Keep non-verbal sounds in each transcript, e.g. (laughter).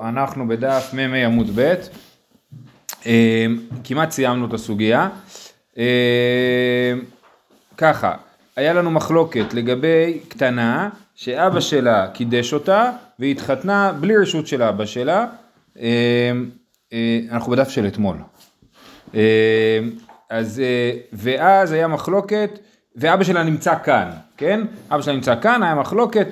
אנחנו בדף מ"ה עמוד ב', אה, כמעט סיימנו את הסוגיה. אה, ככה, היה לנו מחלוקת לגבי קטנה שאבא שלה קידש אותה והיא התחתנה בלי רשות של אבא שלה. אה, אנחנו בדף של אתמול. אז, ואז היה מחלוקת, ואבא שלה נמצא כאן, כן? אבא שלה נמצא כאן, היה מחלוקת,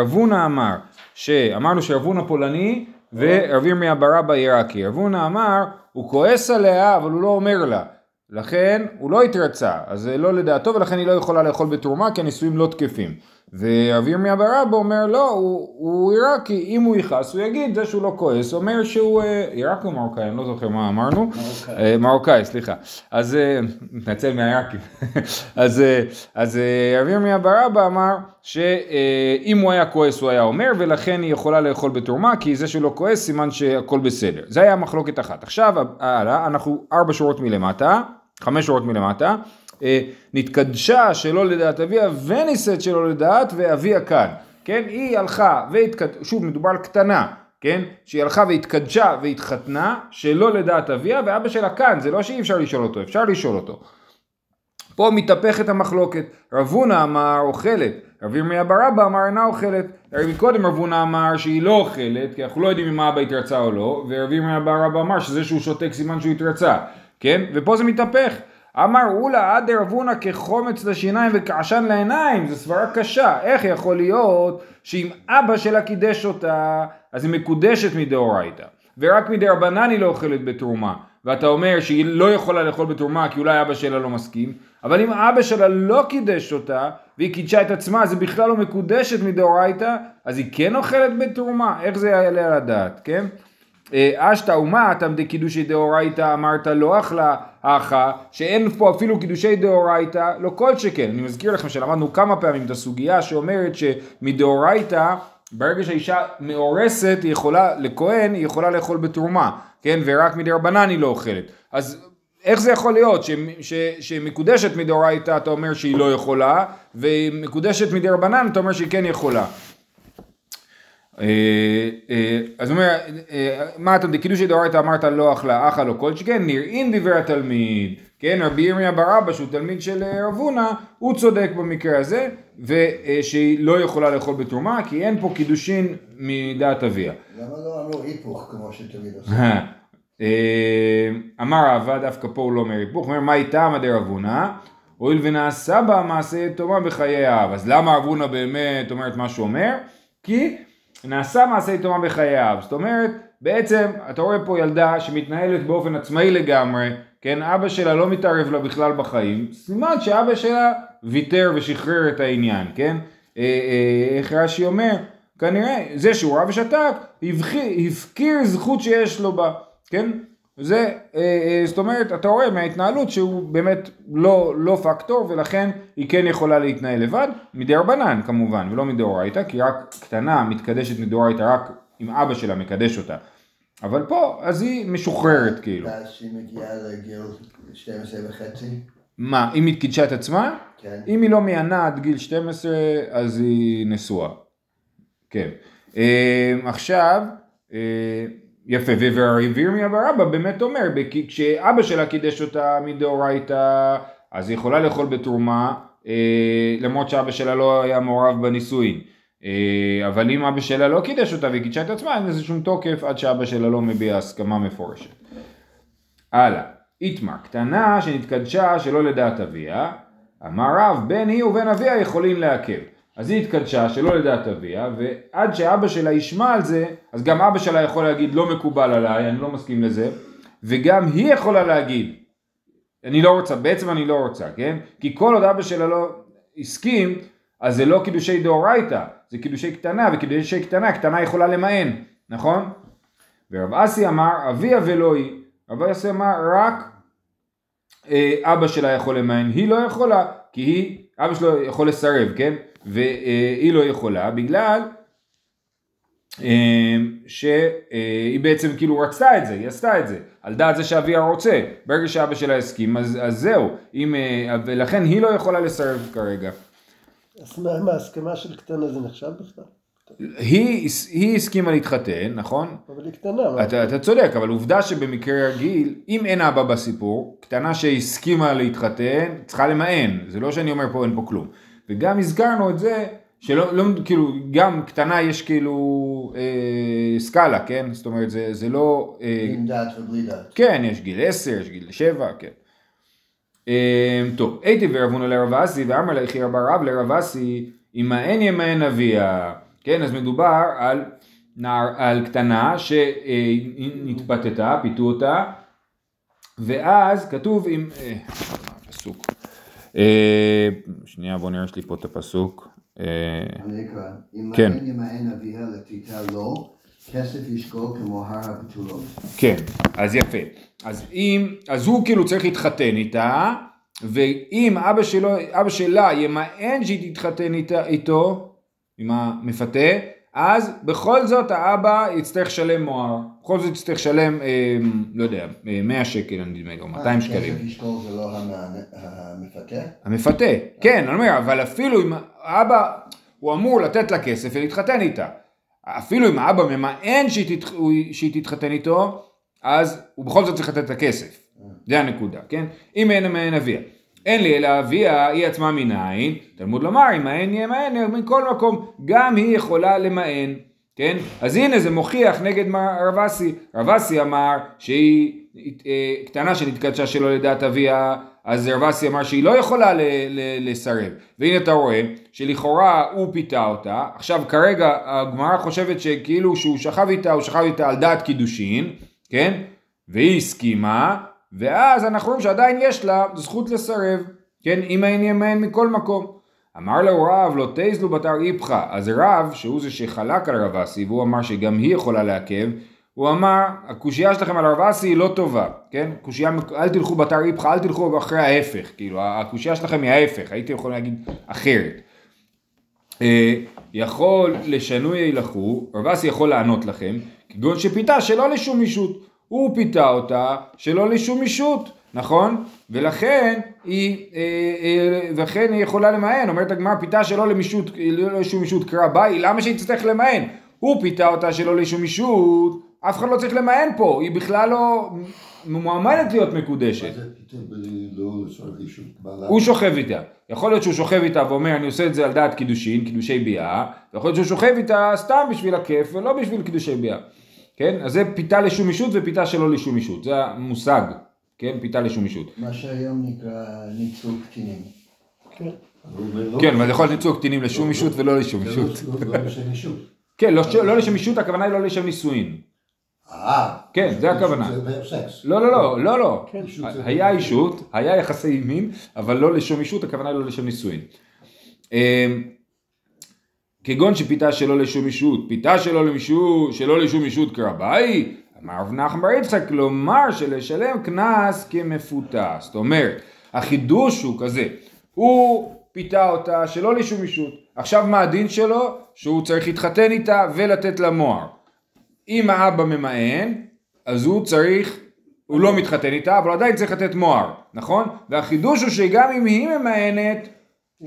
רב הונא אמר, שאמרנו שרב הונא פולני ורב ירמיה ברבא עיראקי. רב הונא אמר, הוא כועס עליה אבל הוא לא אומר לה. לכן הוא לא התרצה, אז זה לא לדעתו ולכן היא לא יכולה לאכול בתרומה כי הנישואים לא תקפים. ורב ירמיה ברבא אומר לא, הוא, הוא עיראקי, אם הוא יכעס הוא יגיד, זה שהוא לא כועס, אומר שהוא אה, עיראקי או מרוקאי, אני לא זוכר מה אמרנו. מרוקאי. אה, מרוקאי, סליחה. אז, אה, מתנצל מהעיראקים. (laughs) אז, אז רב ירמיה ברבא אמר שאם הוא היה כועס הוא היה אומר, ולכן היא יכולה לאכול בתרומה, כי זה שהוא לא כועס סימן שהכל בסדר. זה היה מחלוקת אחת. עכשיו, אנחנו ארבע שורות מלמטה, חמש שורות מלמטה. אה, נתקדשה שלא לדעת אביה ונישאת שלא לדעת ואביה כאן, כן? היא הלכה והתקדשה, שוב מדובר על קטנה, כן? שהיא הלכה והתקדשה והתחתנה שלא לדעת אביה ואבא שלה כאן, זה לא שאי אפשר לשאול אותו, אפשר לשאול אותו. פה מתהפכת המחלוקת, רב הונא אמר אוכלת, רב ירמיה ברבא אמר אינה אוכלת, הרי מקודם רב הונא אמר שהיא לא אוכלת, כי אנחנו לא יודעים אם אבא התרצה או לא, ורב ירמיה ברבא אמר שזה שהוא שותק סימן שהוא התרצה, כן? ופה זה מתהפך. אמר אולה עד דרבונה כחומץ לשיניים וכעשן לעיניים, זו סברה קשה, איך יכול להיות שאם אבא שלה קידש אותה, אז היא מקודשת מדאורייתא, ורק מדרבנן היא לא אוכלת בתרומה, ואתה אומר שהיא לא יכולה לאכול בתרומה כי אולי אבא שלה לא מסכים, אבל אם אבא שלה לא קידש אותה, והיא קידשה את עצמה, אז היא בכלל לא מקודשת מדאורייתא, אז היא כן אוכלת בתרומה, איך זה יעלה על הדעת, כן? אה, אשתא תמדי דקידושי דאורייתא אמרת לא אכלה אחא שאין פה אפילו קידושי דאורייתא לא כל שכן. אני מזכיר לכם שלמדנו כמה פעמים את הסוגיה שאומרת שמדאורייתא ברגע שהאישה מאורסת היא יכולה לכהן היא יכולה לאכול בתרומה כן? ורק מדרבנן היא לא אוכלת. אז איך זה יכול להיות? ש, ש, שמקודשת מדאורייתא אתה אומר שהיא לא יכולה ומקודשת מדרבנן אתה אומר שהיא כן יכולה אז הוא אומר, אה, מה אתה, קידושי דאורייתא אמרת לא אכלה, אכל לא כל שכן, נראים דברי התלמיד, כן, רבי ירמיה בר אבא שהוא תלמיד של רב הונא, הוא צודק במקרה הזה, ושהיא לא יכולה לאכול בתרומה, כי אין פה קידושין מדעת אביה. למה לא אמרו היפוך כמו שתמיד עושה? אמר אבא, דווקא פה הוא לא אומר היפוך, הוא אומר, מה איתה מדי רב הונא? הואיל ונעשה בה מעשה יתומה בחיי האב, אז למה רב הונא באמת אומר את מה שהוא אומר? כי נעשה מעשה יתומה בחייו, זאת אומרת, בעצם אתה רואה פה ילדה שמתנהלת באופן עצמאי לגמרי, כן, אבא שלה לא מתערב לה בכלל בחיים, סימן שאבא שלה ויתר ושחרר את העניין, כן, אה, אה, איך רש"י אומר, כנראה זה שהוא רב ושתק, הפקיר זכות שיש לו בה, כן, זה, אה, אה, זאת אומרת, אתה רואה מההתנהלות שהוא באמת לא, לא פקטור ולכן היא כן יכולה להתנהל לבד, מדי רבנן כמובן, ולא מדאורייתא, כי רק קטנה מתקדשת מדאורייתא רק אם אבא שלה מקדש אותה. אבל פה, אז היא משוחררת כאילו. ואז שהיא מגיעה לגיל 12 וחצי? מה, אם היא קידשה את עצמה? כן. אם היא לא מיינה עד גיל 12, אז היא נשואה. כן. אה, עכשיו, יפה, וירמיה ברבא באמת אומר, כשאבא שלה קידש אותה מדאורייתא, אז היא יכולה לאכול בתרומה, אה, למרות שאבא שלה לא היה מעורב בנישואין. אה, אבל אם אבא שלה לא קידש אותה והיא קידשה את עצמה, אין לזה שום תוקף עד שאבא שלה לא מביע הסכמה מפורשת. הלאה, איתמר, קטנה שנתקדשה שלא לדעת אביה, אמר רב, בין היא ובין אביה יכולים לעכב. אז היא התקדשה שלא לדעת אביה, ועד שאבא שלה ישמע על זה, אז גם אבא שלה יכול להגיד לא מקובל עליי, אני לא מסכים לזה, וגם היא יכולה להגיד, אני לא רוצה, בעצם אני לא רוצה, כן? כי כל עוד אבא שלה לא הסכים, אז זה לא קידושי דאורייתא, זה קידושי קטנה, וקידושי קטנה, קטנה יכולה למען, נכון? ורב אסי אמר, אביה ולא היא. רב אסי אמר, רק אה, אבא שלה יכול למען, היא לא יכולה, כי היא, אבא שלו יכול לסרב, כן? והיא לא יכולה בגלל אה, שהיא בעצם כאילו רצתה את זה, היא עשתה את זה, על דעת זה שאביה רוצה, ברגע שאבא שלה הסכים אז, אז זהו, אם, אה, ולכן היא לא יכולה לסרב כרגע. אז מה, ההסכמה של קטנה זה נחשב בכלל? היא, היא הסכימה להתחתן, נכון? אבל היא קטנה. אתה, אתה צודק, אבל עובדה שבמקרה רגיל, אם אין אבא בסיפור, קטנה שהסכימה להתחתן, צריכה למען, זה לא שאני אומר פה אין פה כלום. וגם הזכרנו את זה, שלא, לא, כאילו, גם קטנה יש כאילו אה, סקאלה, כן? זאת אומרת, זה, זה לא... אה, עם דת ובלי דת. כן, יש גיל 10, יש גיל 7, כן. אה, טוב, הייתי ורבונו לרב אסי, ואמר לה יחי רבה רב לרב אסי, ימאן ימאן אביה. כן, אז מדובר על, נער, על קטנה שנתפתתה, פיתו אותה, ואז כתוב עם... אה, פסוק. אה, שנייה, בוא נראה, יש לי פה את הפסוק. אה, אני אקרא. אם כן. מען ימאן אביה לתיתה לו, כסף ישקול כמו הר הבתולות. כן, אז יפה. אז אם, אז הוא כאילו צריך להתחתן איתה, ואם אבא שלו, אבא שלה ימאן שהיא תתחתן איתה, איתו, עם המפתה, אז בכל זאת האבא יצטרך לשלם מוהר. בכל זאת יצטרך לשלם, אה, לא יודע, אה, 100 שקל נדמה לי, או 200 שקלים. כסף ישקול זה לא המפתה? המפתה, כן, אני אומר, אבל אפילו אם האבא, הוא אמור לתת לה כסף ולהתחתן איתה. אפילו אם האבא ממאן שהיא, תת, הוא- שהיא תתחתן איתו, אז הוא בכל זאת צריך לתת את הכסף. זה הנקודה, כן? אם אין ממאן אביה. אין לי אלא אביה, היא עצמה מנין, תלמוד לומר, אם מאן ימאן, מכל מקום, גם היא יכולה למאן, כן? אז הנה זה מוכיח נגד רב אסי. רב אסי אמר שהיא אה, קטנה שנתקדשה שלא לדעת אביה, אז רב אסי אמר שהיא לא יכולה ל- ל- לסרב. והנה אתה רואה שלכאורה הוא פיתה אותה, עכשיו כרגע הגמרא חושבת שכאילו שהוא שכב איתה, הוא שכב איתה על דעת קידושין, כן? והיא הסכימה, ואז אנחנו רואים שעדיין יש לה זכות לסרב, כן? אם אין ימיין מכל מקום. אמר לו רב לא תזלו בתר איפכא, אז רב, שהוא זה שחלק על רב אסי, והוא אמר שגם היא יכולה לעכב, הוא אמר, הקושייה שלכם על רב אסי היא לא טובה, כן? קושייה, אל תלכו בתר איפכא, אל תלכו אחרי ההפך, כאילו, הקושייה שלכם היא ההפך, הייתי יכול להגיד אחרת. אה, יכול לשנוי הילכו, רב אסי יכול לענות לכם, כגון שפיתה שלא לשום אישות. הוא פיתה אותה שלא לשום אישות, נכון? ולכן היא, אה, אה, ולכן היא יכולה למען, אומרת הגמרא פיתה שלא למישות, לא לשום אישות קרא ביי, למה שהיא תצטרך למען? הוא פיתה אותה שלא לשום אישות, אף אחד לא צריך למען פה, היא בכלל לא מועמדת להיות מקודשת. לא? הוא שוכב איתה. יכול להיות שהוא שוכב איתה ואומר אני עושה את זה על דעת קידושין, קידושי ביאה, ויכול להיות שהוא שוכב איתה סתם בשביל הכיף ולא בשביל קידושי ביאה. כן? אז זה פיתה לשום אישות ופיתה שלא לשום אישות. זה המושג, כן? פיתה לשום אישות. מה שהיום נקרא ניצול קטינים. כן. אבל לא- כן, אבל יכול להיות ניצול קטינים לשום אישות ולא לשום אישות. לא- לא אישות. כן, לא לא לשם אישות, הכוונה היא לא לשם נישואין. אה. כן, זה הכוונה. לא, לא, לא, לא, לא. כן. היה אישות, היה יחסי מין, אבל לא לשום אישות, הכוונה היא לא לשם נישואין. כגון שפיתה שלא לשום אישות, פיתה שלא למישהו, שלא לשום אישות קרבאי, אמר רב נחמן בר יצחק, כלומר שלשלם קנס כמפותה. זאת אומרת, החידוש הוא כזה, הוא פיתה אותה שלא לשום אישות. עכשיו מה הדין שלו? שהוא צריך להתחתן איתה ולתת לה מוהר. אם האבא ממאן, אז הוא צריך, הוא לא מתחתן איתה, אבל עדיין צריך לתת מוהר, נכון? והחידוש הוא שגם אם היא ממאנת,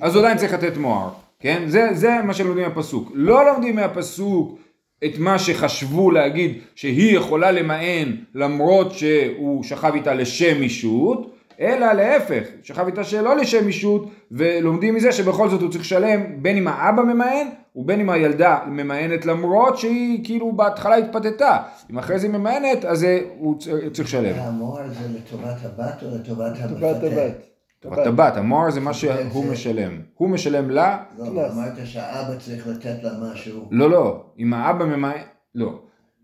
אז עדיין צריך לתת מוהר, כן? זה, זה מה שלומדים מהפסוק. לא לומדים מהפסוק את מה שחשבו להגיד שהיא יכולה למאן למרות שהוא שכב איתה לשם אישות, אלא להפך, שכב איתה שלא לשם אישות, ולומדים מזה שבכל זאת הוא צריך לשלם בין אם האבא ממאן ובין אם הילדה ממאנת למרות שהיא כאילו בהתחלה התפתתה. אם אחרי זה היא ממאנת אז הוא צריך לשלם. המוהר זה לטובת הבת או לטובת טובת המפתה? הבת. הבת, המוהר זה מה שהוא משלם. הוא משלם לה, לא, קנס. אמרת שהאבא צריך לתת לה משהו. לא לא, אם האבא ממאן, לא.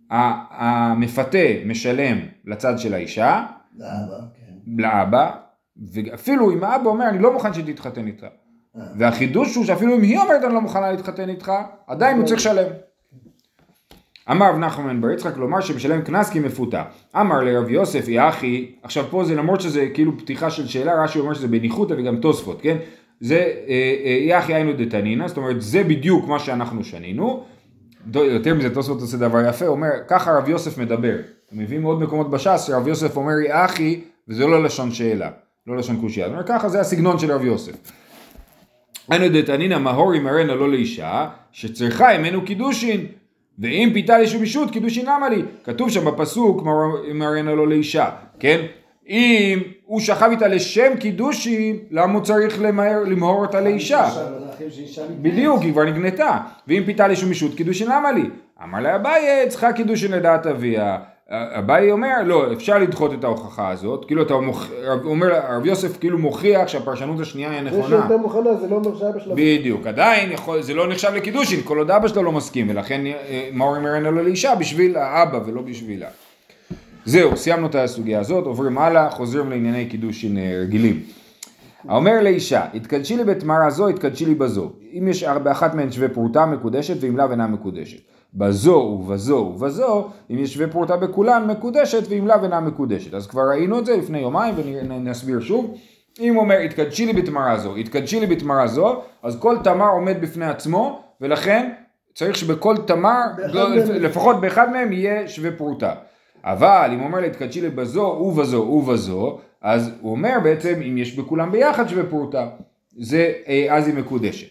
המפתה משלם לצד של האישה, לאבא, כן. לאבא, ואפילו אם האבא אומר אני לא מוכן שתתחתן איתך. אה. והחידוש הוא שאפילו אם היא אומרת אני לא מוכנה להתחתן איתך, עדיין הוא צריך לשלם. אמר רב נחמן בר יצחק לומר שמשלם קנס כי מפותה. אמר לרב יוסף יא אחי, עכשיו פה זה למרות שזה כאילו פתיחה של שאלה, רש"י אומר שזה בניחותא וגם תוספות, כן? זה אה, אה, יא אחי היינו דתנינא, זאת אומרת זה בדיוק מה שאנחנו שנינו. יותר מזה תוספות עושה דבר יפה, אומר ככה רב יוסף מדבר. הם מביאים עוד מקומות בש"ס שרב יוסף אומר יא אחי וזה לא לשון שאלה, לא לשון קושייה. זאת אומרת ככה זה הסגנון של רב יוסף. אנן דתנינא מהור ימהרנה לו לאישה, שצריכה הימנו קידושין. ואם פיתה לשם אישות קידושין למה לי? כתוב שם בפסוק ימהרנה לו לאישה, כן? אם הוא שכב איתה לשם קידושין, למה הוא צריך למהר, למהור אותה לאישה? בדיוק, היא כבר נקנתה. ואם פיתה לשם אישות קידושין למה לי? אמר לה אביי, צריכה קידושין לדעת אביה. אביי אומר, לא, אפשר לדחות את ההוכחה הזאת, כאילו אתה מוכ... הוא אומר, הרב יוסף כאילו מוכיח שהפרשנות השנייה היא זה הנכונה. שהייתה מוכנה זה לא אומר שאבא שלה... בדיוק, עדיין יכול, זה לא נחשב לקידושין, כל עוד אבא שלו לא מסכים, ולכן אה, מאור ימרנה לו לאישה בשביל האבא ולא בשבילה. זהו, סיימנו את הסוגיה הזאת, עוברים הלאה, חוזרים לענייני קידושין אה, רגילים. האומר לאישה, התקדשי לי בתמרה זו, התקדשי לי בזו. אם יש באחת מהן שווה פרוטה מקודשת ואם לאו אינה מקודשת. בזו ובזו ובזו, אם יש שווה פרוטה בכולן מקודשת ואם לאו אינה מקודשת. אז כבר ראינו את זה לפני יומיים ונסביר שוב. אם הוא אומר התקדשי לי בתמרה זו, התקדשי לי בתמרה זו, אז כל תמר עומד בפני עצמו ולכן צריך שבכל תמר, לא, לפחות באחד מהם יהיה שווה פרוטה. אבל אם הוא אומר לה התקדשי לי בזו ובזו ובזו, אז הוא אומר בעצם אם יש בכולם ביחד שווה פרוטה, זה אה, אז היא מקודשת.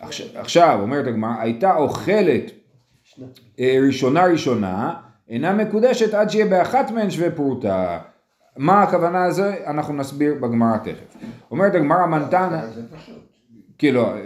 עכשיו, עכשיו אומרת הגמרא, הייתה אוכלת ראשונה ראשונה, אינה מקודשת עד שיהיה באחת מהן שווה פרוטה. מה הכוונה לזה? אנחנו נסביר בגמרא תכף. אומרת הגמרא זה פשוט. כאילו, אה,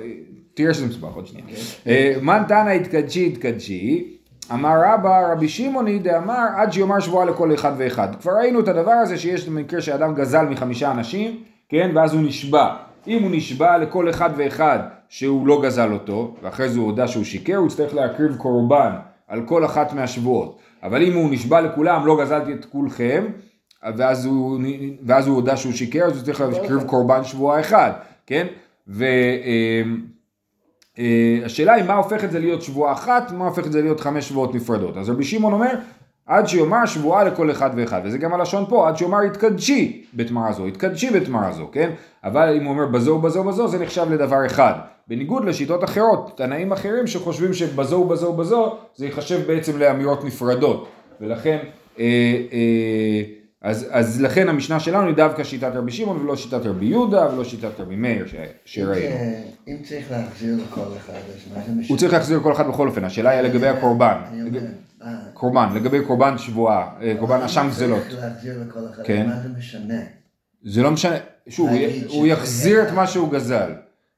תראה שזה מסובך עוד שנייה. אה, מן תנא התקדשי התקדשי, אמר רבא רבי שמעוני דאמר עד שיאמר שבועה לכל אחד ואחד. כבר ראינו את הדבר הזה שיש מקרה שאדם גזל מחמישה אנשים, כן, ואז הוא נשבע. אם הוא נשבע לכל אחד ואחד שהוא לא גזל אותו, ואחרי זה הוא הודה שהוא שיקר, הוא יצטרך להקריב קורבן על כל אחת מהשבועות. אבל אם הוא נשבע לכולם, לא גזלתי את כולכם, ואז הוא, ואז הוא הודה שהוא שיקר, אז הוא צריך להקריב קורבן שבועה אחד, כן? והשאלה היא מה הופך את זה להיות שבועה אחת, מה הופך את זה להיות חמש שבועות נפרדות. אז רבי שמעון אומר, עד שיאמר שבועה לכל אחד ואחד, וזה גם הלשון פה, עד שיאמר התקדשי בתמרה זו, התקדשי בתמרה זו, כן? אבל אם הוא אומר בזו ובזו ובזו, זה נחשב לדבר אחד. בניגוד לשיטות אחרות, תנאים אחרים שחושבים שבזו ובזו ובזו, זה ייחשב בעצם לאמירות נפרדות. ולכן, אה, אה, אז, אז לכן המשנה שלנו היא דווקא שיטת רבי שמעון ולא שיטת רבי יהודה ולא שיטת רבי מאיר ש- שראינו. אם- אם צריך להחזיר לכל אחד, אז מה זה משנה? הוא צריך להחזיר כל אחד בכל אופן, השאלה היא לגבי הקורבן. אה, קורבן, לגבי קורבן שבועה, אה, קורבן אשם גזלות. להחזיר לכל אחד, כן. מה זה משנה? זה לא משנה, שוב, הוא- יחזיר את מה שהוא גזל.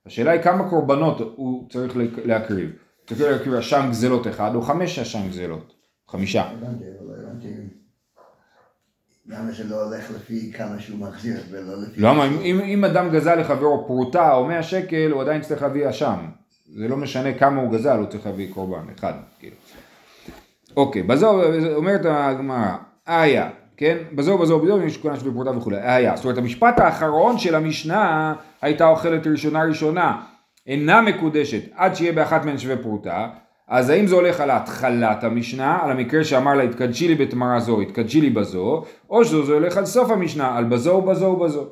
השאלה היא כמה קורבנות הוא צריך להק- להקריב. צריך להקריב אשם גזלות אחד או חמש אשם גזלות. חמישה. למה זה לא הולך לפי כמה שהוא מחזיר, ולא לפי... למה? אם- אם, אם אדם גזל לחברו פרוטה או 100 שקל, הוא עדיין צריך להביא אשם. זה לא משנה כמה הוא גזל, הוא צריך להביא קורבן, אחד, כאילו. אוקיי, בזו אומרת הגמרא, איה, כן? בזו בזו בזו, יש כהונה שווה פרוטה וכולי, איה. זאת אומרת, המשפט האחרון של המשנה הייתה אוכלת ראשונה ראשונה, אינה מקודשת עד שיהיה באחת מהן שווה פרוטה. אז האם זה הולך על התחלת המשנה, על המקרה שאמר לה התקדשי לי בתמרה זו, התקדשי לי בזו, או שזה הולך על סוף המשנה, על בזו ובזו ובזו.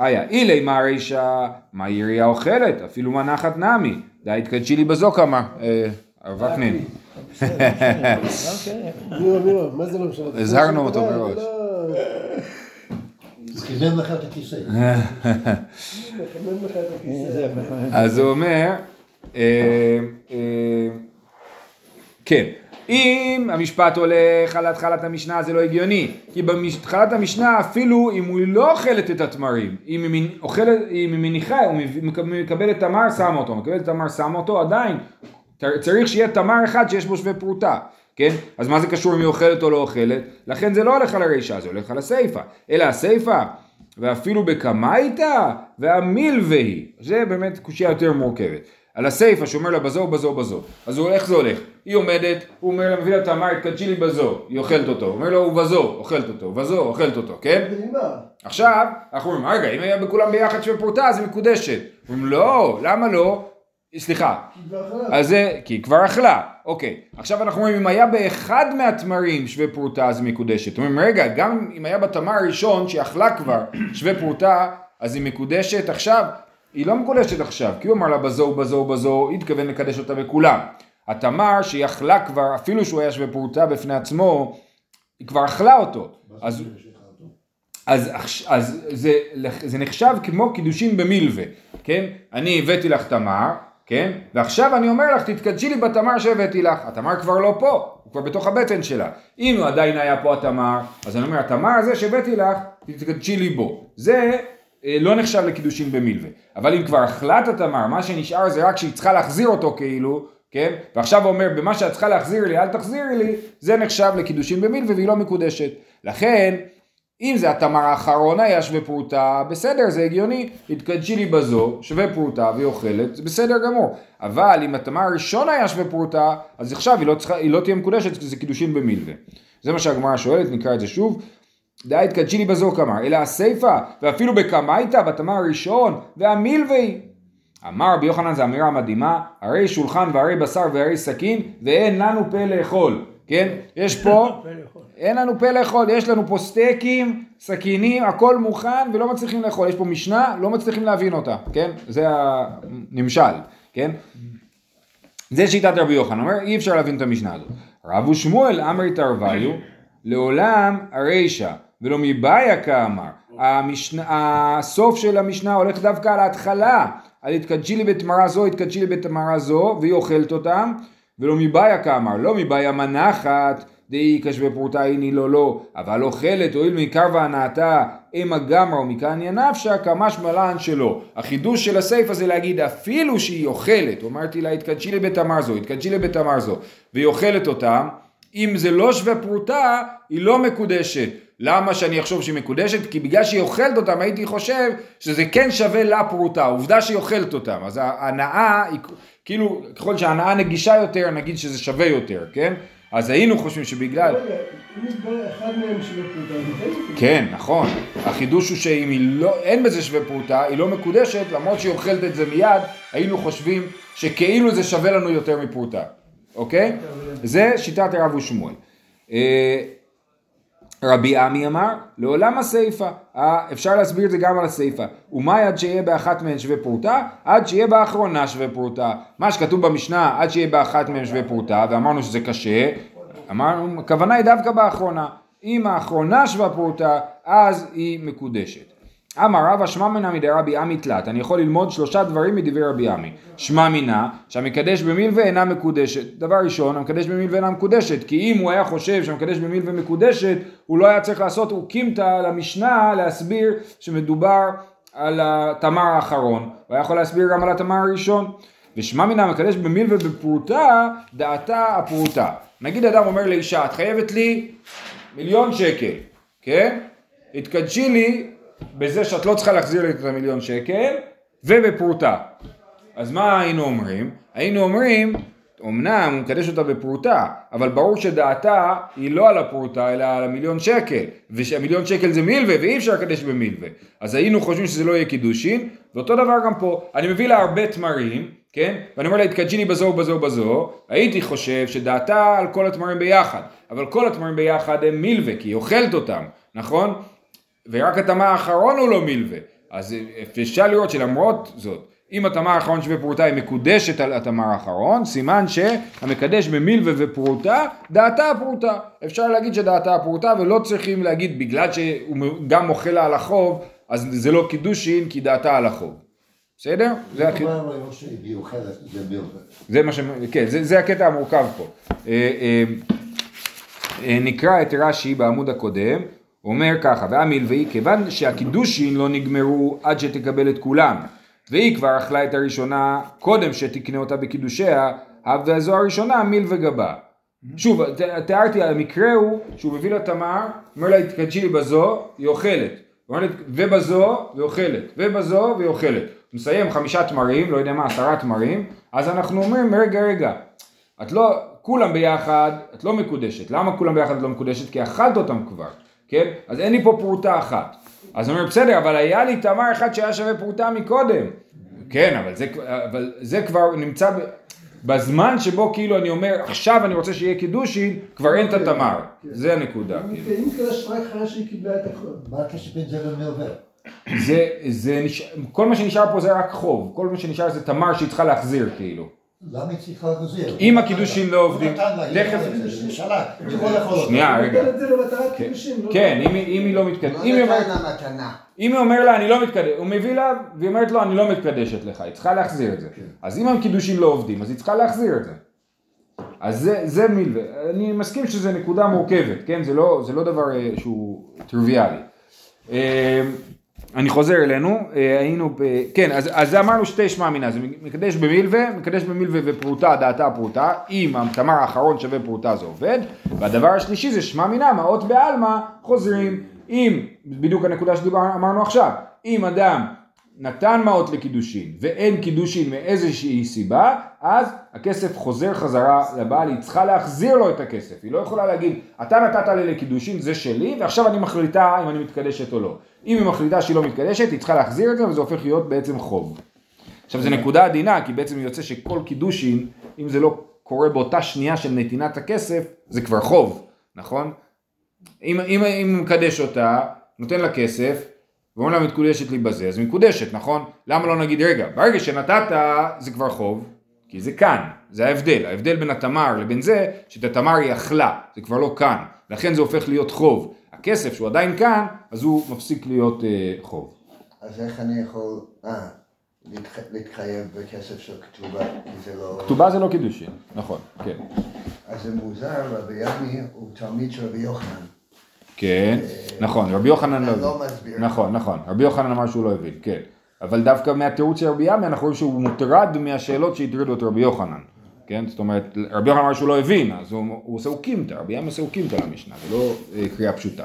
איה, אילי מה הרישא, מה עירייה אוכלת, אפילו מנחת נמי, די התקדשי לי בזו כמה, אה, וקנין. מירה, מה זה לא משנה? הזהרנו אותו זה מראש. לא- לך את הכיסא. הכיסא. אז הוא אומר, אה, אה, כן, אם המשפט הולך על התחלת המשנה זה לא הגיוני, כי בהתחלת המשנה אפילו אם הוא לא אוכלת את התמרים, אם היא אוכלת, אם היא מניחה, הוא מק- מקבלת תמר, שמה אותו, מקבלת תמר, שמה אותו, עדיין צריך שיהיה תמר אחד שיש בו שווה פרוטה, כן? אז מה זה קשור אם היא אוכלת או לא אוכלת? לכן זה לא הולך על הרישה, זה הולך על הסיפה, אלא הסיפה ואפילו בקמייתא והמילווהי, זה באמת קושייה יותר מורכבת. על הסיפה שאומר לה בזו בזו בזו, אז הוא, איך זה הולך? היא עומדת, הוא אומר לה מביא לה תמר, התקדשי לי בזו, היא אוכלת אותו, הוא אומר לו הוא בזו, אוכלת אותו, בזו, אוכלת אותו, כן? עכשיו, אנחנו אומרים, רגע, אם היה בכולם ביחד שווה פרוטה, אז היא מקודשת. אומרים, לא, למה לא? סליחה. אז זה, כי היא כבר אכלה, אוקיי. עכשיו אנחנו אומרים, אם היה באחד מהתמרים שווה פרוטה, אז היא מקודשת. אומרים, רגע, גם אם היה בתמר הראשון, שהיא אכלה כבר, שווה פרוטה, אז היא מקודשת עכשיו? היא לא מקודשת עכשיו, כי הוא אמר לה בזו, בזו, בזו, היא התכוון לקדש אותה בכולם. התמר שהיא אכלה כבר, אפילו שהוא היה שווה פרוטה בפני עצמו, היא כבר אכלה אותו. אז, אז, אז זה, זה נחשב כמו קידושין במילווה, כן? אני הבאתי לך תמר, כן? ועכשיו אני אומר לך, תתקדשי לי בתמר שהבאתי לך. התמר כבר לא פה, הוא כבר בתוך הבטן שלה. אם הוא עדיין היה פה התמר, אז אני אומר, התמר הזה שהבאתי לך, תתקדשי לי בו. זה אה, לא נחשב לקידושין במילווה. אבל אם כבר אכלה את התמר, מה שנשאר זה רק שהיא צריכה להחזיר אותו כאילו, כן? ועכשיו הוא אומר, במה שאת צריכה להחזיר לי, אל תחזירי לי, זה נחשב לקידושין במילווה והיא לא מקודשת. לכן, אם זה התמר האחרון היה שווה פרוטה, בסדר, זה הגיוני, התקדשי לי בזו, שווה פרוטה והיא אוכלת, זה בסדר גמור. אבל אם התמר הראשון היה שווה פרוטה, אז עכשיו היא לא, צריכה, היא לא תהיה מקודשת, כי זה קידושין במילווה. זה מה שהגמרא שואלת, נקרא את זה שוב. דאי התקדשי לי בזו כמר, אלא הסיפה, ואפילו בקמייתא, בתמר הראשון, והמילווי. אמר רבי יוחנן, זו אמירה מדהימה, הרי שולחן והרי בשר והרי סכין, ואין לנו פה לאכול. כן? יש פה, אין לנו פה לאכול, יש לנו פה סטייקים, סכינים, הכל מוכן ולא מצליחים לאכול. יש פה משנה, לא מצליחים להבין אותה, כן? זה הנמשל, כן? זה שיטת רבי יוחנן, אומר אי אפשר להבין את המשנה הזאת. רבו שמואל אמרי תרוויו, לעולם הרישא, ולא מבעיה כאמר. המשנה, הסוף של המשנה הולך דווקא על ההתחלה, על התקדשי לי בתמרה זו, התקדשי לי בתמרה זו, והיא אוכלת אותם. ולא מבעיה כאמר, לא מבעיה מנחת, דאי כשווה פרוטה איני לא לא, אבל אוכלת הואיל מעיקר והנאתה אימה גמרא ומקניה נפשה כמשמע לן שלא. החידוש של הסיפא זה להגיד אפילו שהיא אוכלת, אמרתי לה התקדשי לבית תמר זו, התקדשי לבית תמר זו, והיא אוכלת אותם, אם זה לא שווה פרוטה, היא לא מקודשת. למה שאני אחשוב שהיא מקודשת? כי בגלל שהיא אוכלת אותם הייתי חושב שזה כן שווה לה פרוטה, עובדה שהיא אוכלת אותם. אז ההנאה היא כאילו, ככל שההנאה נגישה יותר, נגיד שזה שווה יותר, כן? אז היינו חושבים שבגלל... כן, נכון. החידוש הוא שאם היא לא, אין בזה שווה פרוטה, היא לא מקודשת, למרות שהיא אוכלת את זה מיד, היינו חושבים שכאילו זה שווה לנו יותר מפרוטה, אוקיי? זה שיטת הרב ושמואל. רבי עמי אמר, לעולם הסיפה. אה, אפשר להסביר את זה גם על הסיפה. ומאי עד שיהיה באחת מהן שווה פרוטה? עד שיהיה באחרונה שווה פרוטה. מה שכתוב במשנה, עד שיהיה באחת מהן שווה פרוטה, ואמרנו שזה קשה, אמרנו, הכוונה היא דווקא באחרונה. אם האחרונה שווה פרוטה, אז היא מקודשת. אמר רבא שמע מינא מדרבי עמי תלת, אני יכול ללמוד שלושה דברים מדברי רבי עמי. שמע מינא שהמקדש במילווה אינה מקודשת. דבר ראשון, המקדש במילווה אינה מקודשת, כי אם הוא היה חושב שהמקדש במילווה מקודשת, הוא לא היה צריך לעשות אוקימתא למשנה להסביר שמדובר על התמר האחרון, הוא היה יכול להסביר גם על התמר הראשון. ושמע מינא המקדש במילווה בפרוטה, דעתה הפרוטה. נגיד אדם אומר לאישה, את חייבת לי מיליון שקל, כן? התקדשי לי בזה שאת לא צריכה להחזיר לי את המיליון שקל, ובפרוטה. אז מה היינו אומרים? היינו אומרים, אמנם הוא מקדש אותה בפרוטה, אבל ברור שדעתה היא לא על הפרוטה, אלא על המיליון שקל, ושהמיליון שקל זה מילווה, ואי אפשר לקדש במילווה. אז היינו חושבים שזה לא יהיה קידושין, ואותו דבר גם פה. אני מביא לה הרבה תמרים, כן? ואני אומר לה, התקדשי לי בזו ובזו ובזו, הייתי חושב שדעתה על כל התמרים ביחד, אבל כל התמרים ביחד הם מילווה, כי היא אוכלת אותם, נכון? ורק התמה האחרון הוא לא מילווה. אז אפשר לראות שלמרות זאת, אם התמה האחרון שווה פרוטה היא מקודשת על התמה האחרון, סימן שהמקדש במילווה ופרוטה, דעתה הפרוטה. אפשר להגיד שדעתה הפרוטה ולא צריכים להגיד בגלל שהוא גם מוחל לה על החוב, אז זה לא קידושין כי דעתה על החוב. בסדר? זה, זה מילווה. זה מה ש... כן, זה, זה הקטע המורכב פה. אה, אה, אה, נקרא את רש"י בעמוד הקודם. הוא אומר ככה, והמלווי, כיוון שהקידושין לא נגמרו עד שתקבל את כולם, והיא כבר אכלה את הראשונה קודם שתקנה אותה בקידושיה, וזו הראשונה מילווה גבה. שוב, תיארתי, המקרה הוא שהוא מביא לה תמר, אומר לה, תקדשי בזו, היא אוכלת. ובזו, והיא אוכלת. ובזו, והיא אוכלת. מסיים חמישה תמרים, לא יודע מה, עשרה תמרים, אז אנחנו אומרים, רגע, רגע, את לא, כולם ביחד, את לא מקודשת. למה כולם ביחד את לא מקודשת? כי אכלת אותם כבר. כן? אז אין לי פה פרוטה אחת. אז הוא אומר, בסדר, אבל היה לי תמר אחד שהיה שווה פרוטה מקודם. כן, אבל זה, אבל זה כבר נמצא בזמן שבו כאילו אני אומר, עכשיו אני רוצה שיהיה קידושין, כבר אין את התמר. זה הנקודה. כאילו. אם קדש רק אחרי שהיא קיבלה את הכל. מה הקשר בין זה למילווה? זה, זה נש... כל מה שנשאר פה זה רק חוב, כל מה שנשאר זה תמר שהיא צריכה להחזיר כאילו. למה היא צריכה להחזיר? אם הקידושין לא עובדים, תכף-. שנייה, רגע. כן. לא כן, אם היא- לא מתקדשת, לא אם היא אומר לה אני לא מתקדש, הוא מביא לה והיא אומרת לו אני לא מתקדשת לך, היא צריכה להחזיר את זה. אז אם הקידושים לא עובדים אז היא צריכה להחזיר את זה. אז זה, זה מילווה, אני מסכים שזו נקודה מורכבת, כן? זה לא, זה לא דבר אה, שהוא טריוויאלי. אני חוזר אלינו, אה, היינו, ב... כן, אז, אז אמרנו שתי שמע מינה, זה מקדש במילווה, מקדש במילווה ופרוטה, דעתה פרוטה, אם התמר האחרון שווה פרוטה זה עובד, והדבר השלישי זה שמע מינה, מעות בעלמא חוזרים, אם, בדיוק הנקודה שאמרנו עכשיו, אם אדם נתן מעות לקידושין ואין קידושין מאיזושהי סיבה, אז הכסף חוזר חזרה לבעל, היא צריכה להחזיר לו את הכסף, היא לא יכולה להגיד, אתה נתת לי לקידושין, זה שלי, ועכשיו אני מחליטה אם אני מתקדשת או לא. אם היא מחליטה שהיא לא מתקדשת, היא צריכה להחזיר את זה, וזה הופך להיות בעצם חוב. עכשיו זו נקודה עדינה, כי בעצם יוצא שכל קידושין, אם זה לא קורה באותה שנייה של נתינת הכסף, זה כבר חוב, נכון? אם, אם, אם מקדש אותה, נותן לה כסף, ואומר לה מקודשת לי בזה, אז מקודשת, נכון? למה לא נגיד, רגע, ברגע שנתת זה כבר חוב, כי זה כאן, זה ההבדל, ההבדל בין התמר לבין זה, שאת התמר היא אכלה, זה כבר לא כאן, לכן זה הופך להיות חוב. הכסף שהוא עדיין כאן, אז הוא מפסיק להיות אה, חוב. אז איך אני יכול, אה, להתח- להתחייב בכסף של כתובה, כי זה לא... כתובה זה לא קידושין, נכון, כן. אז זה מוזר, רבי ימי הוא תלמיד של רבי יוחנן. כן, נכון, רבי יוחנן לא לא הבין. נכון, נכון, רבי יוחנן אמר שהוא לא הבין, כן. אבל דווקא מהתירוץ של רבי ימי אנחנו רואים שהוא מוטרד מהשאלות שהטרידו את רבי יוחנן. כן, זאת אומרת, רבי יוחנן אמר שהוא לא הבין, אז הוא, עושה אוקימתא, רבי ימי עושה אוקימתא למשנה, זה לא אה, קריאה פשוטה.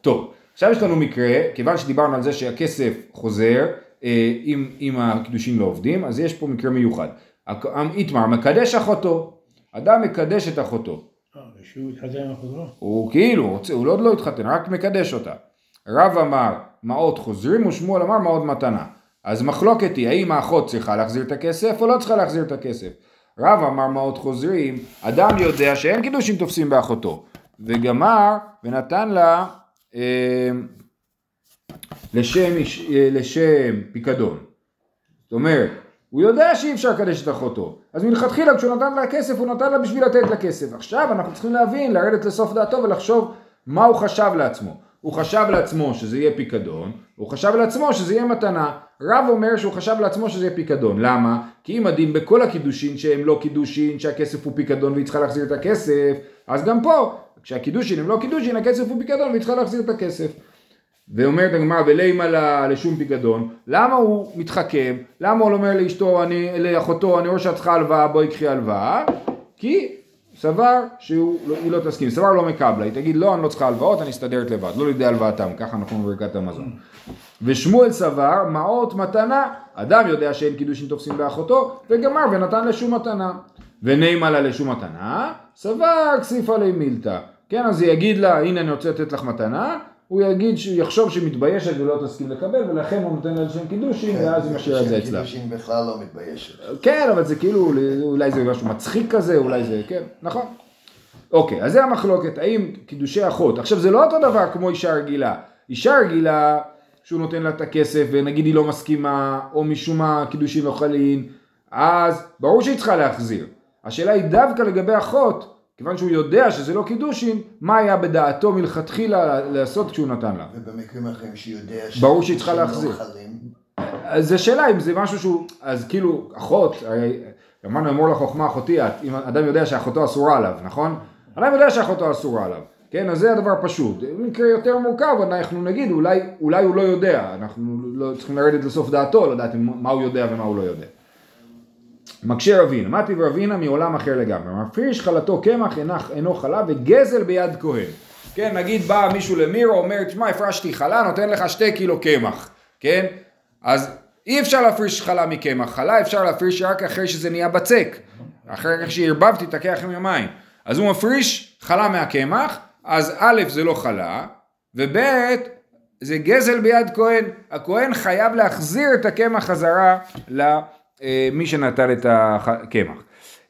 טוב, עכשיו יש לנו מקרה, כיוון שדיברנו על זה שהכסף חוזר, אה, אם, אם הקידושים לא עובדים, אז יש פה מקרה מיוחד. הק- איתמר מקדש אחותו, אדם מקדש את אחותו. שהוא התחתן עם החוזרו? הוא כאילו, הוא עוד לא התחתן, רק מקדש אותה. רב אמר מעות חוזרים ושמואל אמר מעות מתנה. אז מחלוקת היא האם האחות צריכה להחזיר את הכסף או לא צריכה להחזיר את הכסף. רב אמר מעות חוזרים, אדם יודע שאין קידושים תופסים באחותו. וגמר ונתן לה אה, לשם, אה, לשם פיקדון. זאת אומרת, הוא יודע שאי אפשר לקדש את אחותו, אז מלכתחילה כשהוא נתן לה כסף, הוא נתן לה בשביל לתת לה כסף. עכשיו אנחנו צריכים להבין, לרדת לסוף דעתו ולחשוב מה הוא חשב לעצמו. הוא חשב לעצמו שזה יהיה פיקדון, הוא חשב לעצמו שזה יהיה מתנה. רב אומר שהוא חשב לעצמו שזה יהיה פיקדון. למה? כי אם הדין בכל הקידושין שהם לא קידושין, שהכסף הוא פיקדון והיא צריכה להחזיר את הכסף, אז גם פה, כשהקידושין הם לא קידושין, הכסף הוא פיקדון והיא צריכה להחזיר את הכסף. ואומרת הגמרא ולימה לשום פיקדון, למה הוא מתחכם? למה הוא לא אומר לאשתו, אני, לאחותו, אני רואה שאת צריכה הלוואה, בואי קחי הלוואה? כי סבר שהיא לא תסכים, סבר לא מקבלה, היא תגיד לא, אני לא צריכה הלוואות, אני אסתדרת לבד, לא לידי הלוואתם, ככה אנחנו בברכת המזון. ושמואל סבר, מעות מתנה, אדם יודע שאין קידושין תופסים באחותו, וגמר ונתן לשום מתנה. ונימה לה לשום מתנה, סבר כסיפה לי מילתא. כן, אז הוא יגיד לה, הנה אני רוצה לתת לך מתנה, הוא יגיד, יחשוב שהיא מתביישת ולא תסכים לקבל, ולכן הוא נותן לה לשם קידושין, ואז היא משאירה את זה אצלה. קידושין בכלל לא מתביישת. כן, אבל זה כאילו, אולי זה משהו מצחיק כזה, אולי זה, כן, נכון. אוקיי, אז זה המחלוקת, האם קידושי אחות, עכשיו זה לא אותו דבר כמו אישה רגילה. אישה רגילה, שהוא נותן לה את הכסף, ונגיד היא לא מסכימה, או משום מה קידושין לא אז ברור שהיא צריכה להחזיר. השאלה היא דווקא לגבי אחות, כיוון שהוא יודע שזה לא קידושין, מה היה בדעתו מלכתחילה לעשות כשהוא נתן לה. ובמקרים אחרים שהיא יודע ברור שהיא צריכה להחזיר. לא חלים. אז זו שאלה אם זה משהו שהוא, אז כאילו, אחות, הרי אמרנו אמור לחוכמה אחותי אם אדם יודע שאחותו אסורה עליו, נכון? אדם יודע שאחותו אסורה עליו, כן? אז זה הדבר פשוט. במקרה יותר מורכב, אנחנו נגיד, אולי, אולי הוא לא יודע, אנחנו לא צריכים לרדת לסוף דעתו, לדעת מה הוא יודע ומה הוא לא יודע. מקשה רבינה, מה טיב רבינה? מעולם אחר לגמרי, מפריש חלתו קמח אינו- חלה וגזל ביד כהן. כן, נגיד בא מישהו למירו, אומר, תשמע, הפרשתי חלה, נותן לך שתי קילו קמח, כן? אז אי אפשר להפריש חלה מקמח, חלה אפשר להפריש רק אחרי שזה נהיה בצק, אחרי כך שערבבתי, תקח עם המים. אז הוא מפריש חלה מהקמח, אז א' זה לא חלה, וב' זה גזל ביד כהן, הכהן חייב להחזיר את הקמח חזרה למי שנטל את הקמח.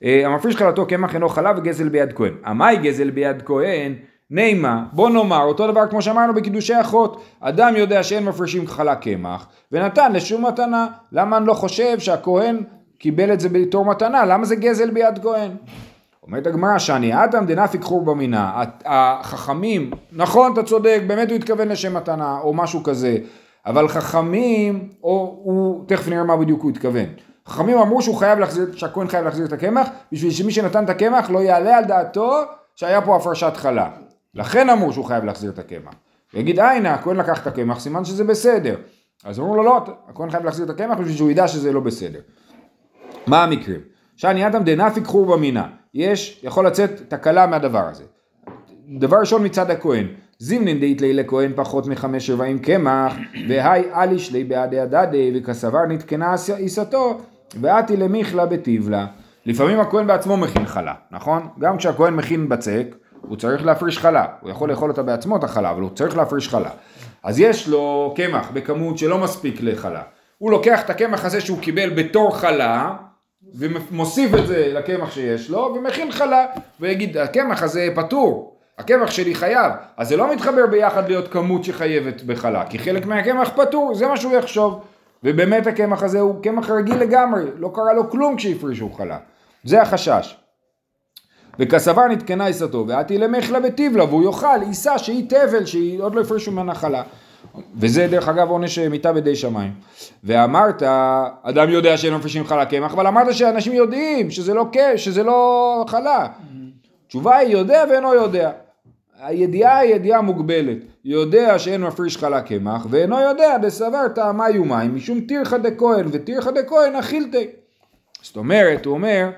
אה, המפריש חלתו קמח אינו חלה וגזל ביד כהן. המאי גזל ביד כהן? נימה, בוא נאמר, אותו דבר כמו שאמרנו בקידושי אחות, אדם יודע שאין מפרישים חלה קמח, ונתן לשום מתנה, למה אני לא חושב שהכהן קיבל את זה בתור מתנה, למה זה גזל ביד כהן? אומרת הגמרא שאני אדם דנפיק חור במינה, החכמים, נכון אתה צודק, באמת הוא התכוון לשם מתנה או משהו כזה, אבל חכמים, או הוא, תכף נראה מה בדיוק הוא התכוון, חכמים אמרו שהוא חייב להחזיר, שהכהן חייב להחזיר את הקמח, בשביל שמי שנתן את הקמח לא יעלה על דעתו שהיה פה הפרשת חלה, לכן אמרו שהוא חייב להחזיר את הקמח, ויגיד הנה הכהן לקח את הקמח, סימן שזה בסדר, אז אמרו לו לא, הכהן חייב להחזיר את הקמח בשביל שהוא ידע שזה לא בסדר. מה המקרים? שאני אדם דנפיק חור במינה, יש, יכול לצאת תקלה מהדבר הזה. דבר ראשון מצד הכהן, זימנין דאית לילה כהן פחות מחמש רבעים קמח, והי אליש לי בעדי הדדי, וכסבר נתקנה עיסתו, ואתי למיכלה בטיבלה. לפעמים הכהן בעצמו מכין חלה, נכון? גם כשהכהן מכין בצק, הוא צריך להפריש חלה, הוא יכול לאכול אותה בעצמו את החלה, אבל הוא צריך להפריש חלה. אז יש לו קמח בכמות שלא מספיק לחלה. הוא לוקח את הקמח הזה שהוא קיבל בתור חלה, ומוסיף את זה לקמח שיש לו, ומכין חלה, ויגיד, הקמח הזה פטור, הקמח שלי חייב, אז זה לא מתחבר ביחד להיות כמות שחייבת בחלה, כי חלק מהקמח פטור, זה מה שהוא יחשוב, ובאמת הקמח הזה הוא קמח רגיל לגמרי, לא קרה לו כלום כשהפרישו חלה, זה החשש. וכסבר נתקנה עיסתו, ואתי למחלה בטיבלה, והוא יאכל עיסה שהיא תבל, שהיא עוד לא הפרישו ממנה חלה. וזה דרך אגב עונש מיתה בידי שמיים. ואמרת, אדם יודע שאין מפרישים חלה קמח, אבל אמרת שאנשים יודעים שזה לא שזה לא חלה. התשובה היא יודע ואינו יודע. הידיעה היא ידיעה מוגבלת. יודע שאין מפריש חלה קמח, ואינו יודע דסבר טעמה יומיים, משום תירחא דכהן, ותירחא דכהן אכילתי. זאת אומרת, הוא אומר,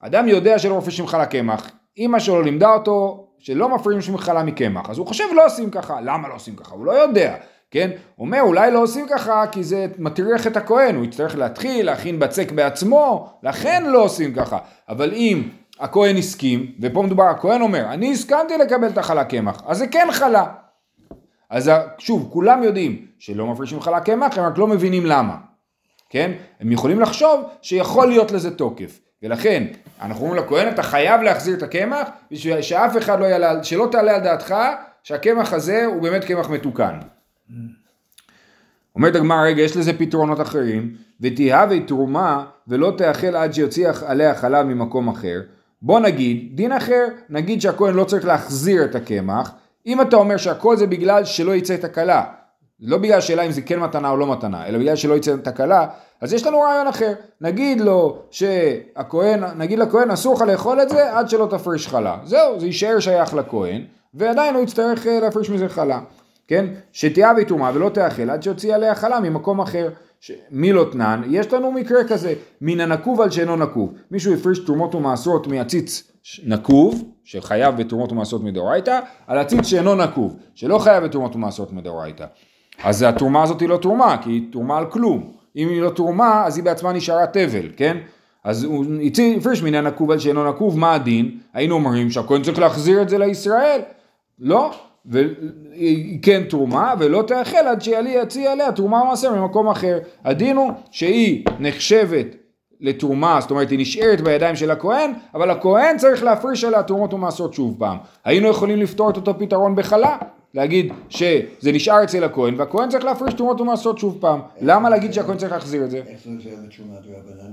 אדם יודע שלא מפרישים חלה קמח, אמא שלו לימדה אותו שלא מפרישים חלה מקמח, אז הוא חושב לא עושים ככה, למה לא עושים ככה? הוא לא יודע. כן? אומר אולי לא עושים ככה כי זה מטריח את הכהן, הוא יצטרך להתחיל להכין בצק בעצמו, לכן לא עושים ככה. אבל אם הכהן הסכים, ופה מדובר, הכהן אומר, אני הסכמתי לקבל את החלה קמח, אז זה כן חלה. אז שוב, כולם יודעים שלא מפרישים חלה קמח, הם רק לא מבינים למה. כן? הם יכולים לחשוב שיכול להיות לזה תוקף. ולכן, אנחנו אומרים לכהן, אתה חייב להחזיר את הקמח, בשביל שאף אחד לא יעלה, שלא תעלה על דעתך שהקמח הזה הוא באמת קמח מתוקן. אומרת הגמרא, רגע, יש לזה פתרונות אחרים, ותהווה תרומה ולא תאכל עד שיוציא עליה חלב ממקום אחר. בוא נגיד, דין אחר, נגיד שהכהן לא צריך להחזיר את הקמח, אם אתה אומר שהכל זה בגלל שלא יצא את הכלה, לא בגלל השאלה אם זה כן מתנה או לא מתנה, אלא בגלל שלא יצא את הכלה, אז יש לנו רעיון אחר. נגיד לו שהכהן, נגיד לכהן אסור לך לאכול את זה עד שלא תפריש חלה. זהו, זה יישאר שייך לכהן, ועדיין הוא יצטרך אה, להפריש מזה חלה. כן? שתיאבי תרומה ולא תאכל עד שיוציא עליה חלה ממקום אחר. ש... מי לא תנן? יש לנו מקרה כזה, מן הנקוב על שאינו נקוב. מישהו הפריש תרומות ומעשרות מעציץ נקוב, שחייב בתרומות ומעשרות מדאורייתא, על עציץ שאינו נקוב, שלא חייב בתרומות ומעשרות מדאורייתא. אז התרומה הזאת היא לא תרומה, כי היא תרומה על כלום. אם היא לא תרומה, אז היא בעצמה נשארה תבל, כן? אז הוא הפריש מן הנקוב על שאינו נקוב, מה הדין? היינו אומרים שהכהן צריך להחזיר את זה לישראל. לא, והיא כן תרומה, ולא תאכל עד שיציע עליה תרומה מעשר ממקום אחר. הדין הוא שהיא נחשבת לתרומה, זאת אומרת היא נשארת בידיים של הכהן, אבל הכהן צריך להפריש עליה תרומות ומעשרות שוב פעם. היינו יכולים לפתור את אותו פתרון בחלה, להגיד שזה נשאר אצל הכהן, והכהן צריך להפריש תרומות ומעשרות שוב פעם. למה להגיד שהכהן צריך להחזיר את זה? איך זה עוזר לתרומת רבנן?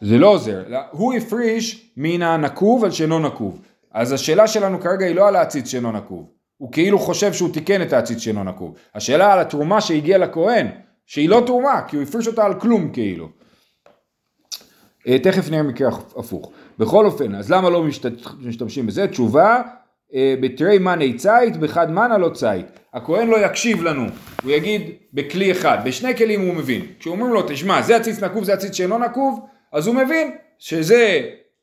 זה לא עוזר, הוא הפריש מן הנקוב על שאינו נקוב. אז השאלה שלנו כרגע היא לא על העציץ שאינו נקוב. הוא כאילו חושב שהוא תיקן את העציץ שאינו נקוב. השאלה על התרומה שהגיעה לכהן, שהיא לא תרומה, כי הוא הפריש אותה על כלום כאילו. אה, תכף נראה מקרה הפוך. בכל אופן, אז למה לא משתמשים בזה? תשובה, אה, בתרי מני ציית, בחד מנה לא ציית. הכהן לא יקשיב לנו, הוא יגיד בכלי אחד, בשני כלים הוא מבין. כשאומרים לו, תשמע, זה עציץ נקוב, זה עציץ שאינו נקוב, אז הוא מבין שזה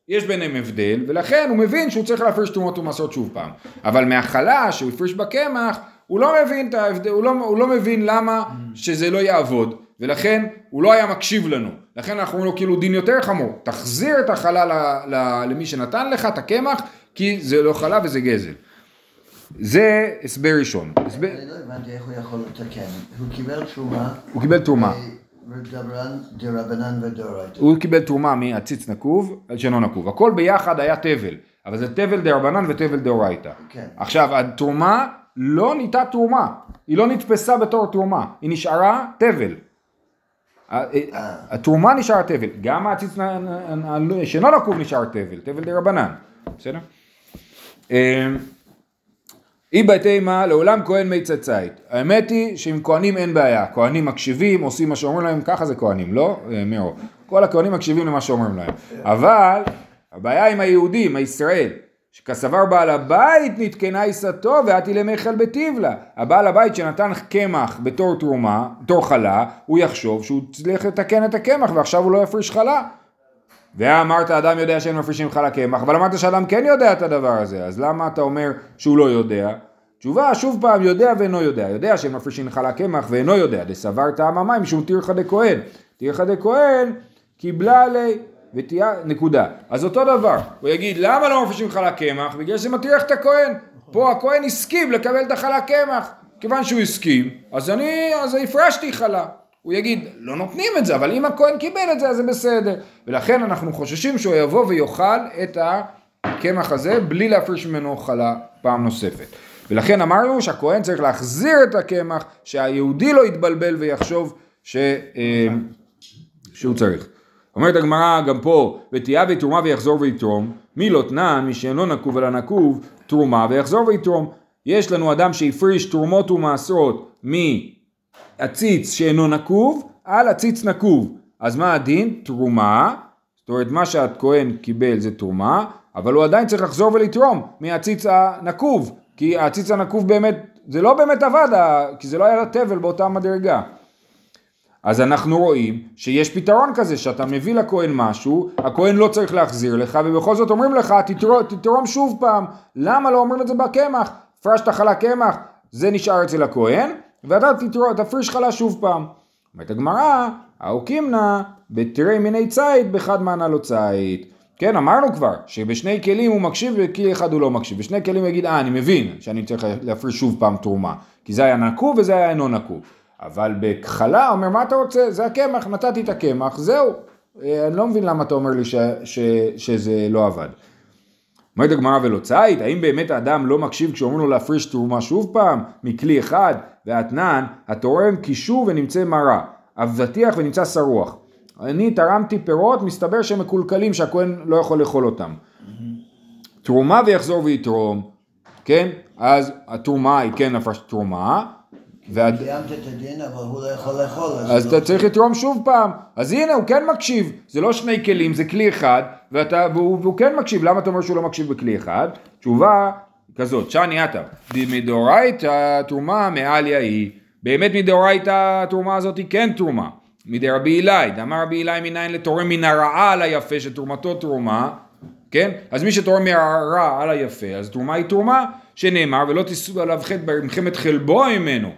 יש ביניהם הבדל, ולכן הוא מבין שהוא צריך להפריש תרומות ומסות שוב פעם. אבל מהחלה שהוא הפריש בקמח, הוא לא מבין את ההבדל, הוא לא, הוא לא מבין למה שזה לא יעבוד, ולכן הוא לא היה מקשיב לנו. לכן אנחנו אומרים לו כאילו דין יותר חמור, תחזיר את החלה ל, ל, למי שנתן לך את הקמח, כי זה לא חלה וזה גזל. זה הסבר ראשון. הסבר... אני לא הבנתי איך הוא יכול לתקן. הוא קיבל תרומה. הוא קיבל תרומה. דרבנן ודאורייתא. הוא קיבל תרומה מעציץ נקוב שאינו נקוב. הכל ביחד היה תבל, אבל זה תבל דרבנן ותבל דאורייתא. כן. עכשיו, התרומה לא נהייתה תרומה, היא לא נתפסה בתור תרומה, היא נשארה תבל. ה- ה- התרומה נשאר תבל, גם העציץ שאינו נקוב נשאר תבל, תבל דה רבנן, בסדר? אי בתימה לעולם כהן מי צצית. האמת היא שעם כהנים אין בעיה, כהנים מקשיבים, עושים מה שאומרים להם, ככה זה כהנים, לא? אה, מירו. כל הכהנים מקשיבים למה שאומרים להם. אבל הבעיה עם היהודים, הישראל, שכסבר בעל הבית נתקנה עיסתו ואתי למיכל בתיבלה. הבעל הבית שנתן קמח בתור תרומה, בתור חלה, הוא יחשוב שהוא צריך לתקן את הקמח ועכשיו הוא לא יפריש חלה. ואמרת אדם יודע שאין מפרישים חלה קמח, אבל אמרת שאדם כן יודע את הדבר הזה, אז למה אתה אומר שהוא לא יודע? תשובה, שוב פעם, יודע ואינו יודע. יודע שאין מפרישים חלה קמח ואינו יודע. דסבר טעם המים משום תירחא דכהן. תירחא דכהן קיבלה עלי ותהיה, נקודה. אז אותו דבר, הוא יגיד למה לא מפרישים חלה קמח? בגלל שזה מטריח את הכהן. פה הכהן הסכים לקבל את החלה קמח. כיוון שהוא הסכים, אז אני, אז הפרשתי חלה. הוא יגיד, לא נותנים את זה, אבל אם הכהן קיבל את זה, אז זה בסדר. ולכן אנחנו חוששים שהוא יבוא ויאכל את הקמח הזה בלי להפריש ממנו חלה פעם נוספת. ולכן אמרנו שהכהן צריך להחזיר את הקמח, שהיהודי לא יתבלבל ויחשוב ש, אה, שהוא צריך. אומרת הגמרא גם פה, ותהיה בתרומה ויחזור ויתרום, מי לא תנן, מי שאינו נקוב אלא נקוב, תרומה ויחזור ויתרום. יש לנו אדם שהפריש תרומות ומעשרות מעציץ שאינו נקוב על עציץ נקוב. אז מה הדין? תרומה, זאת אומרת מה שהכהן קיבל זה תרומה, אבל הוא עדיין צריך לחזור ולתרום מהעציץ הנקוב, כי העציץ הנקוב באמת, זה לא באמת עבד, כי זה לא היה תבל באותה מדרגה. אז אנחנו רואים שיש פתרון כזה, שאתה מביא לכהן משהו, הכהן לא צריך להחזיר לך, ובכל זאת אומרים לך, תתרום, תתרום שוב פעם. למה לא אומרים את זה בקמח? הפרשת חלה קמח, זה נשאר אצל הכהן, ואתה תפריש חלה שוב פעם. אומרת הגמרא, האוקימנה בתרי מיני ציד, בחד מענה לו ציד. כן, אמרנו כבר, שבשני כלים הוא מקשיב ובכלי אחד הוא לא מקשיב. בשני כלים הוא יגיד, אה, אני מבין שאני צריך להפריש שוב פעם תרומה. כי זה היה נקוב וזה היה אינו נקוב. אבל בכחלה, אומר, מה אתה רוצה? זה הקמח, נתתי את הקמח, זהו. אה, אני לא מבין למה אתה אומר לי ש, ש, שזה לא עבד. אומרת הגמרא ולא ציד, האם באמת האדם לא מקשיב כשאומרים לו להפריש תרומה שוב פעם, מכלי אחד, והאתנן, התורם קישור ונמצא מרה, אבטיח ונמצא שרוח. אני תרמתי פירות, מסתבר שהם מקולקלים שהכהן לא יכול לאכול אותם. תרומה ויחזור ויתרום, כן? אז התרומה היא כן הפרשת תרומה, והד... קיימת את הדין, אבל הוא לא יכול לאכול. אז לא- אתה צריך לתרום שוב פעם. אז הנה, הוא כן מקשיב. זה לא שני כלים, זה כלי אחד, ואתה, והוא, והוא כן מקשיב. למה אתה אומר שהוא לא מקשיב בכלי אחד? תשובה כזאת, שאני עטה. מדאורייתא תרומה מעליה היא. באמת מדאורייתא התרומה הזאת היא כן תרומה. מדי רבי אילאי, דאמר רבי אילאי מניין לתורם מן הרעה על היפה שתרומתו תרומה, כן? אז מי שתורם מהרע על היפה, אז תרומה היא תרומה, שנאמר ולא תישאו עליו חטא במלחמת חלבו ממנו,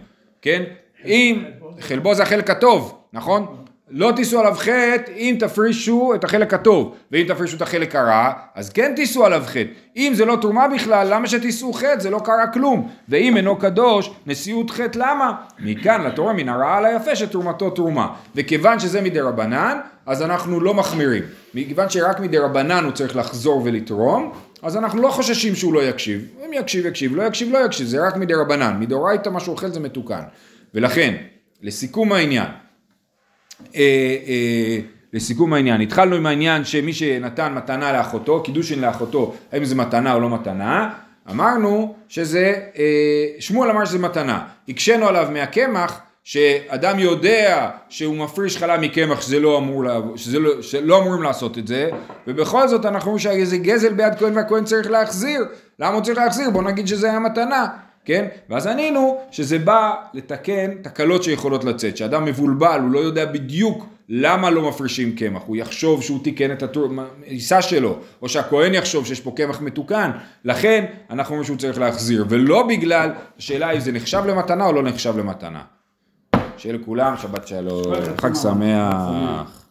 כן? אם, חלבו זה החלק הטוב, נכון? לא תישאו עליו חטא אם תפרישו את החלק הטוב, ואם תפרישו את החלק הרע, אז כן תישאו עליו חטא. אם זה לא תרומה בכלל, למה שתישאו חטא? זה לא קרה כלום. ואם אינו קדוש, נשיאות חטא למה? מכאן לתורה מן הרעה על היפה שתרומתו תרומה. וכיוון שזה מדי רבנן, אז אנחנו לא מחמירים. מכיוון שרק מדי רבנן הוא צריך לחזור ולתרום, אז אנחנו לא חוששים שהוא לא יקשיב. אם יקשיב, יקשיב, לא יקשיב, לא יקשיב, זה רק מדי רבנן. מדאורייתא מה שהוא אוכל זה מתוקן. ולכן, לסיכום העניין, לסיכום העניין, התחלנו עם העניין שמי שנתן מתנה לאחותו, קידושין לאחותו, האם זה מתנה או לא מתנה, אמרנו שזה, אה, שמואל אמר שזה מתנה, הקשינו עליו מהקמח, שאדם יודע שהוא מפריש חלה מקמח שזה לא אמור, לעב- שזה לא, שלא אמורים לעשות את זה, ובכל זאת אנחנו אומרים שזה גזל ביד כהן והכהן צריך להחזיר, למה הוא צריך להחזיר? בוא נגיד שזה היה מתנה, כן? ואז ענינו שזה בא לתקן תקלות שיכולות לצאת, שאדם מבולבל, הוא לא יודע בדיוק למה לא מפרישים קמח, הוא יחשוב שהוא תיקן את העיסה שלו, או שהכהן יחשוב שיש פה קמח מתוקן, לכן אנחנו אומרים שהוא צריך להחזיר, ולא בגלל, השאלה אם זה נחשב למתנה או לא נחשב למתנה. שיהיה לכולם שבת שלום, חג שמח.